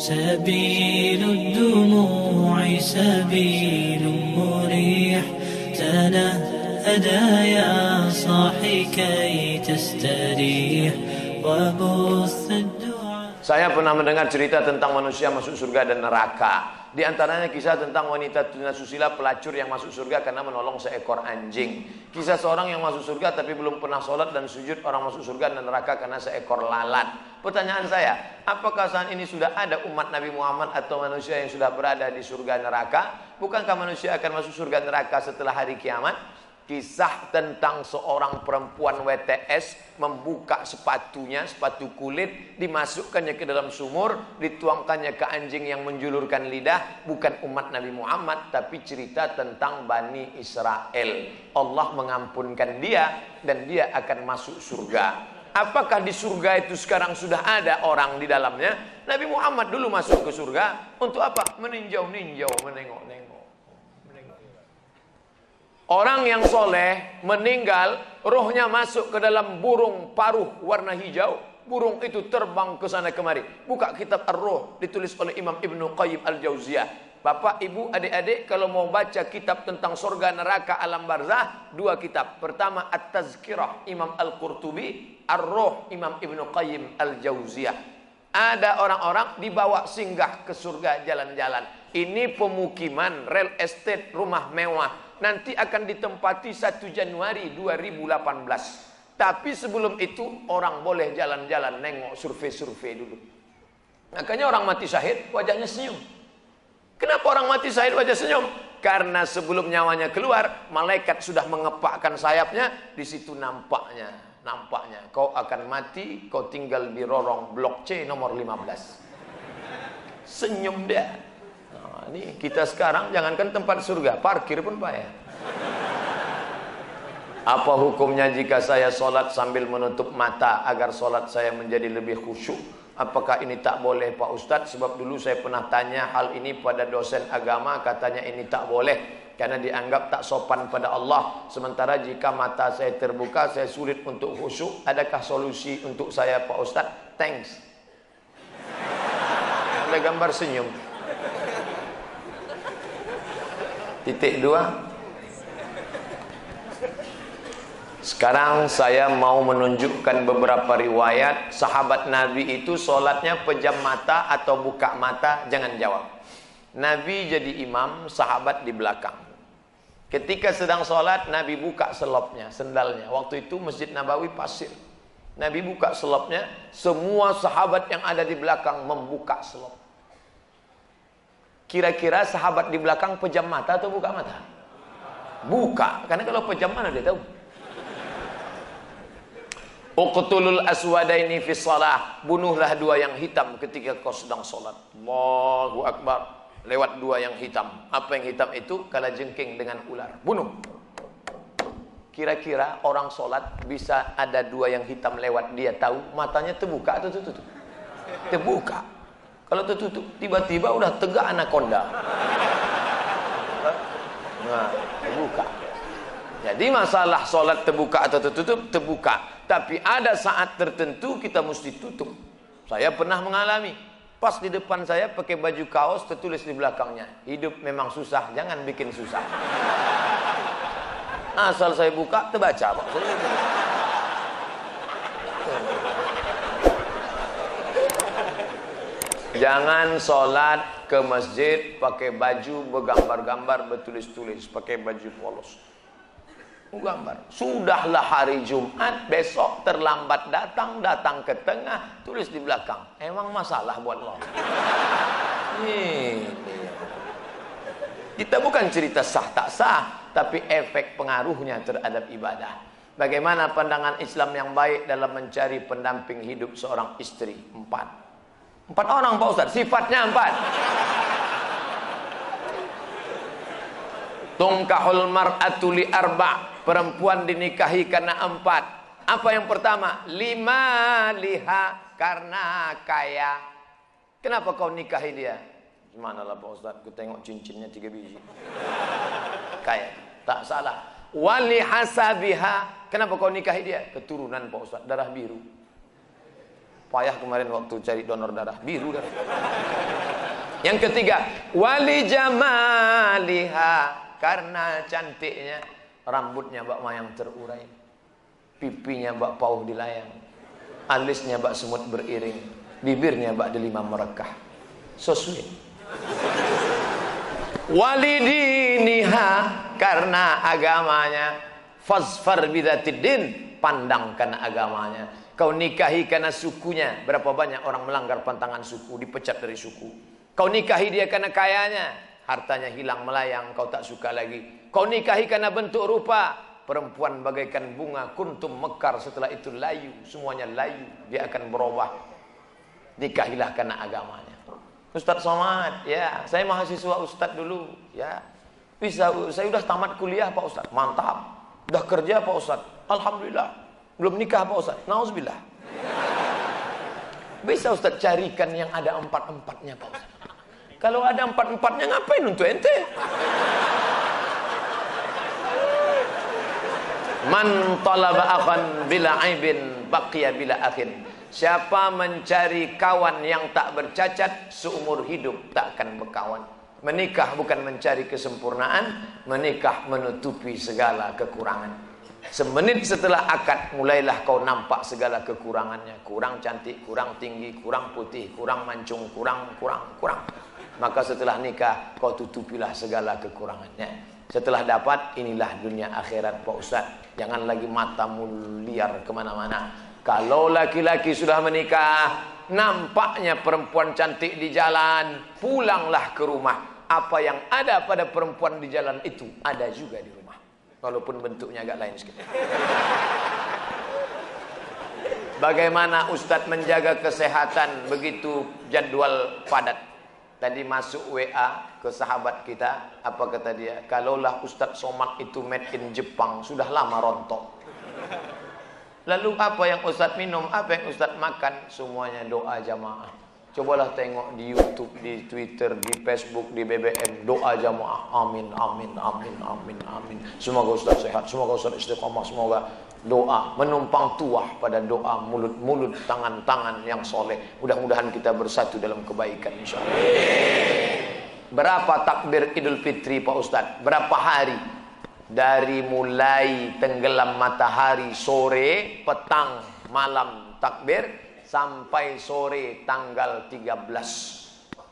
سبيل الدموع سبيل مريح. تنهدى يا صاحي كي تستريح. وبث الدعاء Saya pernah mendengar cerita tentang manusia masuk surga dan neraka. Di antaranya kisah tentang wanita tunasusila pelacur yang masuk surga karena menolong seekor anjing. Kisah seorang yang masuk surga tapi belum pernah sholat dan sujud orang masuk surga dan neraka karena seekor lalat. Pertanyaan saya, apakah saat ini sudah ada umat Nabi Muhammad atau manusia yang sudah berada di surga neraka? Bukankah manusia akan masuk surga neraka setelah hari kiamat? Kisah tentang seorang perempuan WTS membuka sepatunya, sepatu kulit, dimasukkannya ke dalam sumur, dituangkannya ke anjing yang menjulurkan lidah, bukan umat Nabi Muhammad, tapi cerita tentang Bani Israel. Allah mengampunkan dia dan dia akan masuk surga. Apakah di surga itu sekarang sudah ada orang di dalamnya? Nabi Muhammad dulu masuk ke surga untuk apa? Meninjau-ninjau, menengok-nengok. Orang yang soleh meninggal, rohnya masuk ke dalam burung paruh warna hijau. Burung itu terbang ke sana kemari. Buka kitab Ar-Ruh ditulis oleh Imam Ibnu Qayyim Al-Jauziyah. Bapak, ibu, adik-adik kalau mau baca kitab tentang surga neraka alam barzah, dua kitab. Pertama At-Tazkirah Imam Al-Qurtubi, Ar-Ruh Imam Ibnu Qayyim Al-Jauziyah. Ada orang-orang dibawa singgah ke surga jalan-jalan. Ini pemukiman, real estate, rumah mewah. Nanti akan ditempati 1 Januari 2018. Tapi sebelum itu orang boleh jalan-jalan nengok survei-survei dulu. Makanya orang mati syahid wajahnya senyum. Kenapa orang mati syahid wajah senyum? Karena sebelum nyawanya keluar, malaikat sudah mengepakkan sayapnya, di situ nampaknya, nampaknya kau akan mati, kau tinggal di rorong blok C nomor 15. Senyum dia. Ini kita sekarang jangankan tempat surga, parkir pun payah. Apa hukumnya jika saya sholat sambil menutup mata agar sholat saya menjadi lebih khusyuk? Apakah ini tak boleh Pak Ustadz? Sebab dulu saya pernah tanya hal ini pada dosen agama, katanya ini tak boleh. Karena dianggap tak sopan pada Allah. Sementara jika mata saya terbuka, saya sulit untuk khusyuk. Adakah solusi untuk saya Pak Ustadz? Thanks. Ada gambar senyum. Titik dua. Sekarang saya mau menunjukkan beberapa riwayat sahabat Nabi itu solatnya pejam mata atau buka mata, jangan jawab. Nabi jadi imam, sahabat di belakang. Ketika sedang solat, Nabi buka selopnya, sendalnya. Waktu itu Masjid Nabawi pasir. Nabi buka selopnya, semua sahabat yang ada di belakang membuka selop. Kira-kira sahabat di belakang pejam mata atau buka mata? Buka, karena kalau pejam mana dia tahu? Uqtulul aswadaini fi salah. Bunuhlah dua yang hitam ketika kau sedang solat. Allahu Akbar. Lewat dua yang hitam. Apa yang hitam itu? Kala jengking dengan ular. Bunuh. Kira-kira orang solat bisa ada dua yang hitam lewat dia tahu matanya terbuka atau tertutup? Terbuka. Kalau tertutup, tiba-tiba udah tegak anaconda. Nah, terbuka. Jadi masalah solat terbuka atau tertutup, terbuka. Tapi ada saat tertentu kita mesti tutup. Saya pernah mengalami. Pas di depan saya pakai baju kaos tertulis di belakangnya. Hidup memang susah, jangan bikin susah. Asal saya buka, terbaca Pak. Jangan sholat ke masjid pakai baju bergambar-gambar bertulis-tulis, pakai baju polos. Gambar. Sudahlah hari Jumat, besok terlambat datang, datang ke tengah, tulis di belakang. Emang masalah buat lo. Kita bukan cerita sah tak sah, tapi efek pengaruhnya terhadap ibadah. Bagaimana pandangan Islam yang baik dalam mencari pendamping hidup seorang istri? Empat. Empat orang Pak Ustaz, sifatnya empat. Tungkahul mar'atu li arba' Perempuan dinikahi karena empat. Apa yang pertama? Lima liha karena kaya. Kenapa kau nikahi dia? Gimana lah Pak Ustaz, aku tengok cincinnya tiga biji. Kaya, tak salah. Wali hasabiha. Kenapa kau nikahi dia? Keturunan Pak Ustaz, darah biru Payah kemarin waktu cari donor darah, biru darah. Yang ketiga, wali jamaliha karena cantiknya rambutnya bak mayang terurai. Pipinya bak pauh dilayang. Alisnya bak semut beriring. Bibirnya bak delima merekah. So sweet. Walidiniha karena agamanya fazfar bidatidin pandangkan agamanya Kau nikahi karena sukunya. Berapa banyak orang melanggar pantangan suku, dipecat dari suku. Kau nikahi dia karena kayanya. Hartanya hilang melayang, kau tak suka lagi. Kau nikahi karena bentuk rupa. Perempuan bagaikan bunga, kuntum mekar setelah itu layu. Semuanya layu, dia akan berubah. Nikahilah karena agamanya. Ustaz Somad, ya, saya mahasiswa Ustaz dulu, ya. Bisa, saya sudah tamat kuliah Pak Ustaz, mantap. Sudah kerja Pak Ustaz, Alhamdulillah. Belum nikah apa Ustaz? Nauzubillah. Bisa Ustaz carikan yang ada empat-empatnya Pak Ustaz. Kalau ada empat-empatnya ngapain untuk ente? Man talaba akhan bila aibin baqiya bila akhin. Siapa mencari kawan yang tak bercacat seumur hidup tak akan berkawan. Menikah bukan mencari kesempurnaan, menikah menutupi segala kekurangan. Semenit setelah akad mulailah kau nampak segala kekurangannya. Kurang cantik, kurang tinggi, kurang putih, kurang mancung, kurang, kurang, kurang. Maka setelah nikah kau tutupilah segala kekurangannya. Setelah dapat inilah dunia akhirat Pak Ustaz. Jangan lagi matamu liar ke mana-mana. Kalau laki-laki sudah menikah, nampaknya perempuan cantik di jalan, pulanglah ke rumah. Apa yang ada pada perempuan di jalan itu ada juga di rumah. Walaupun bentuknya agak lain sedikit. Bagaimana Ustadz menjaga kesehatan begitu jadwal padat. Tadi masuk WA ke sahabat kita, apa kata dia? Kalaulah Ustadz Somad itu made in Jepang, sudah lama rontok. Lalu apa yang Ustadz minum, apa yang Ustadz makan? Semuanya doa jamaah. Cobalah tengok di YouTube, di Twitter, di Facebook, di BBM. Doa jamaah. Amin, amin, amin, amin, amin. Semoga Ustaz sehat. Semoga Ustaz istiqamah. Semoga doa menumpang tuah pada doa mulut-mulut tangan-tangan yang soleh. Mudah-mudahan kita bersatu dalam kebaikan insyaAllah. Berapa takbir Idul Fitri Pak Ustaz? Berapa hari? Dari mulai tenggelam matahari sore, petang, malam takbir sampai sore tanggal 13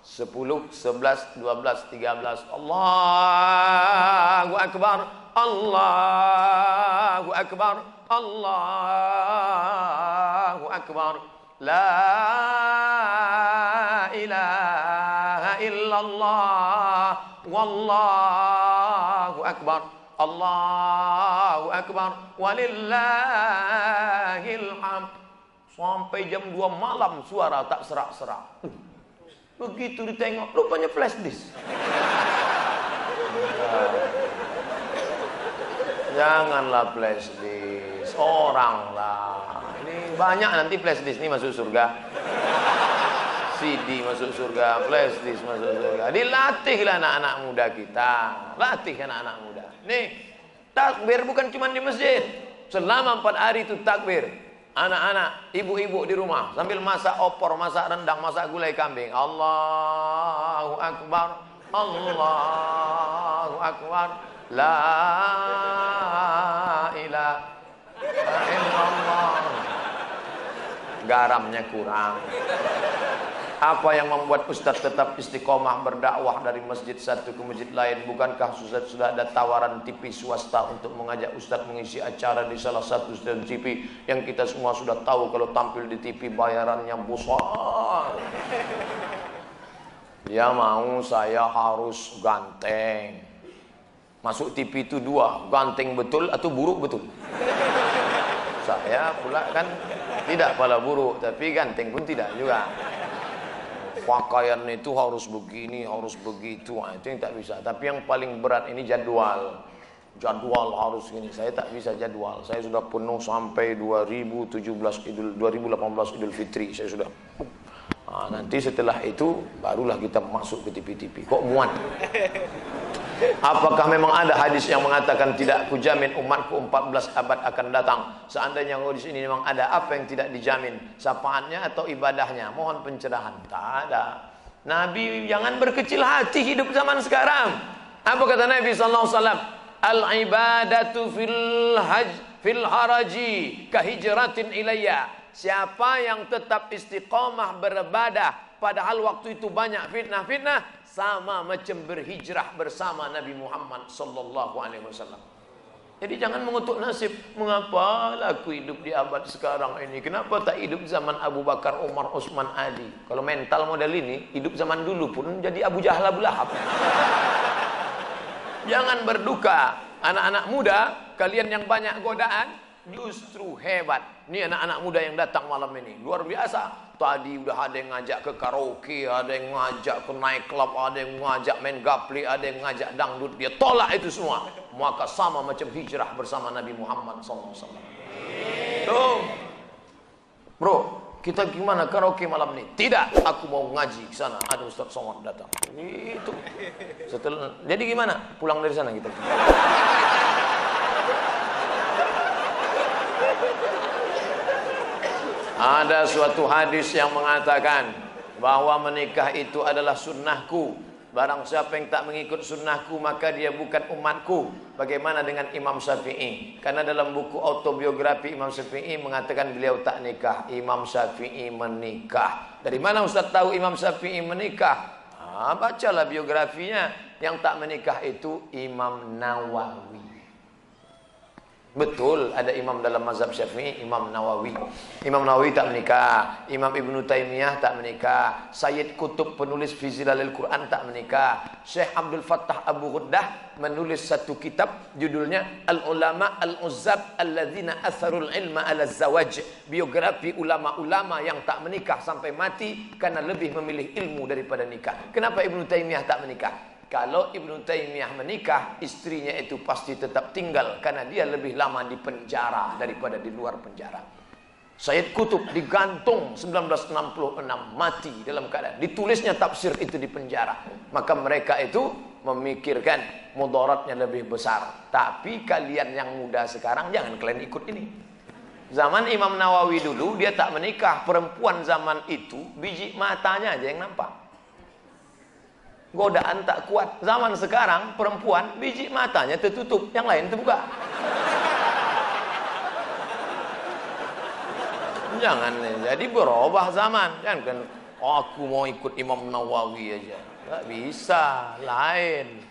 10 11 12 13 Allahu akbar Allahu akbar Allahu akbar. La ilaha illallah wallahu akbar Allahu akbar walillahil hamd Sampai jam 2 malam suara tak serak-serak. Begitu ditengok, rupanya flash disk. Janganlah flash disk, orang lah. Ini banyak nanti flash disk ini masuk surga. CD masuk surga, flash disk masuk surga. Dilatihlah anak-anak muda kita. Latih anak-anak muda. Nih, takbir bukan cuma di masjid. Selama empat hari itu takbir anak-anak, ibu-ibu di rumah sambil masak opor, masak rendang, masak gulai kambing. Allahu akbar. Allahu akbar. La ilaha illallah. Garamnya kurang. Apa yang membuat Ustadz tetap istiqomah berdakwah dari masjid satu ke masjid lain? Bukankah Ustadz sudah ada tawaran TV swasta untuk mengajak Ustadz mengisi acara di salah satu stasiun TV yang kita semua sudah tahu kalau tampil di TV bayarannya besar. Dia mau saya harus ganteng. Masuk TV itu dua, ganteng betul atau buruk betul. Saya pula kan tidak pala buruk, tapi ganteng pun tidak juga pakaian itu harus begini, harus begitu. Nah, itu yang tak bisa. Tapi yang paling berat ini jadwal. Jadwal harus gini. Saya tak bisa jadwal. Saya sudah penuh sampai 2017 Idul 2018 Idul Fitri. Saya sudah Nah, nanti setelah itu barulah kita masuk ke TV-TV. Kok muat? Apakah memang ada hadis yang mengatakan tidak kujamin umatku 14 abad akan datang? Seandainya di sini memang ada apa yang tidak dijamin? Sapaannya atau ibadahnya? Mohon pencerahan. Tak ada. Nabi jangan berkecil hati hidup zaman sekarang. Apa kata Nabi sallallahu alaihi wasallam? Al ibadatu fil haj fil haraji kahijratin ilayya. Siapa yang tetap istiqamah beribadah padahal waktu itu banyak fitnah-fitnah sama macam berhijrah bersama Nabi Muhammad sallallahu alaihi wasallam. Jadi jangan mengutuk nasib. Mengapa aku hidup di abad sekarang ini? Kenapa tak hidup zaman Abu Bakar, Umar, Utsman, Ali? Kalau mental model ini, hidup zaman dulu pun jadi Abu Jahal, Abu Lahab. jangan berduka. Anak-anak muda, kalian yang banyak godaan, justru hebat. Ini anak-anak muda yang datang malam ini. Luar biasa. Tadi udah ada yang ngajak ke karaoke, ada yang ngajak ke night club, ada yang ngajak main gapli, ada yang ngajak dangdut. Dia tolak itu semua. Maka sama macam hijrah bersama Nabi Muhammad SAW. Tuh. Bro, kita gimana karaoke malam ini? Tidak, aku mau ngaji ke sana. Ada Ustaz Somad datang. Itu. Setelah, jadi gimana? Pulang dari sana kita. Ada suatu hadis yang mengatakan bahwa menikah itu adalah sunnahku. Barang siapa yang tak mengikut sunnahku maka dia bukan umatku. Bagaimana dengan Imam Syafi'i? Karena dalam buku autobiografi Imam Syafi'i mengatakan beliau tak nikah. Imam Syafi'i menikah. Dari mana Ustaz tahu Imam Syafi'i menikah? Ah, bacalah biografinya. Yang tak menikah itu Imam Nawawi. Betul ada imam dalam mazhab Syafi'i, Imam Nawawi. Imam Nawawi tak menikah, Imam Ibnu Taimiyah tak menikah, Sayyid Kutub penulis Fizilalil Quran tak menikah, Syekh Abdul Fattah Abu Ghuddah menulis satu kitab judulnya Al Ulama Al Uzzab Alladzina Atharul Ilma Ala Zawaj, biografi ulama-ulama yang tak menikah sampai mati karena lebih memilih ilmu daripada nikah. Kenapa Ibnu Taimiyah tak menikah? Kalau Ibnu Taimiyah menikah, istrinya itu pasti tetap tinggal karena dia lebih lama di penjara daripada di luar penjara. Sayyid Kutub digantung 1966 mati dalam keadaan ditulisnya tafsir itu di penjara. Maka mereka itu memikirkan mudaratnya lebih besar. Tapi kalian yang muda sekarang jangan kalian ikut ini. Zaman Imam Nawawi dulu dia tak menikah, perempuan zaman itu biji matanya aja yang nampak godaan tak kuat. Zaman sekarang perempuan biji matanya tertutup, yang lain terbuka. Jangan jadi berubah zaman. Jangan kan oh, aku mau ikut Imam Nawawi aja. Tak bisa, lain.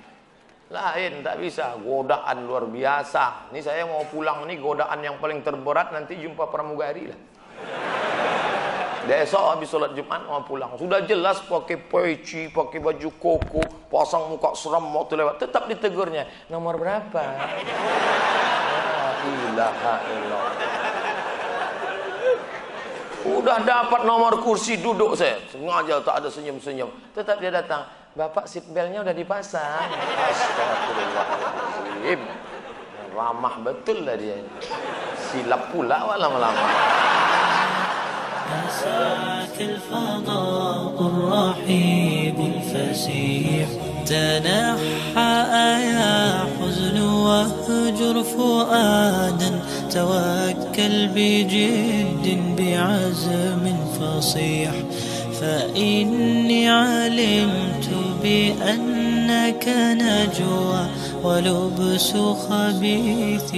Lain tak bisa, godaan luar biasa. Ini saya mau pulang nih godaan yang paling terberat nanti jumpa pramugari lah. Besok habis sholat Jumat mau pulang. Sudah jelas pakai peci, pakai baju koko, pasang muka seram waktu lewat. Tetap ditegurnya. Nomor berapa? La ilaha illallah. Udah dapat nomor kursi duduk saya. Sengaja tak ada senyum-senyum. Tetap dia datang. Bapak seat beltnya udah dipasang. Astagfirullahaladzim. Ramah betul lah dia. Silap pula lama-lama. مساك الفضاء الرحيب الفسيح. تنحى يا حزن واهجر فؤادا توكل بجد بعزم فصيح. فإني علمت بأنك نجوى ولبس خبيث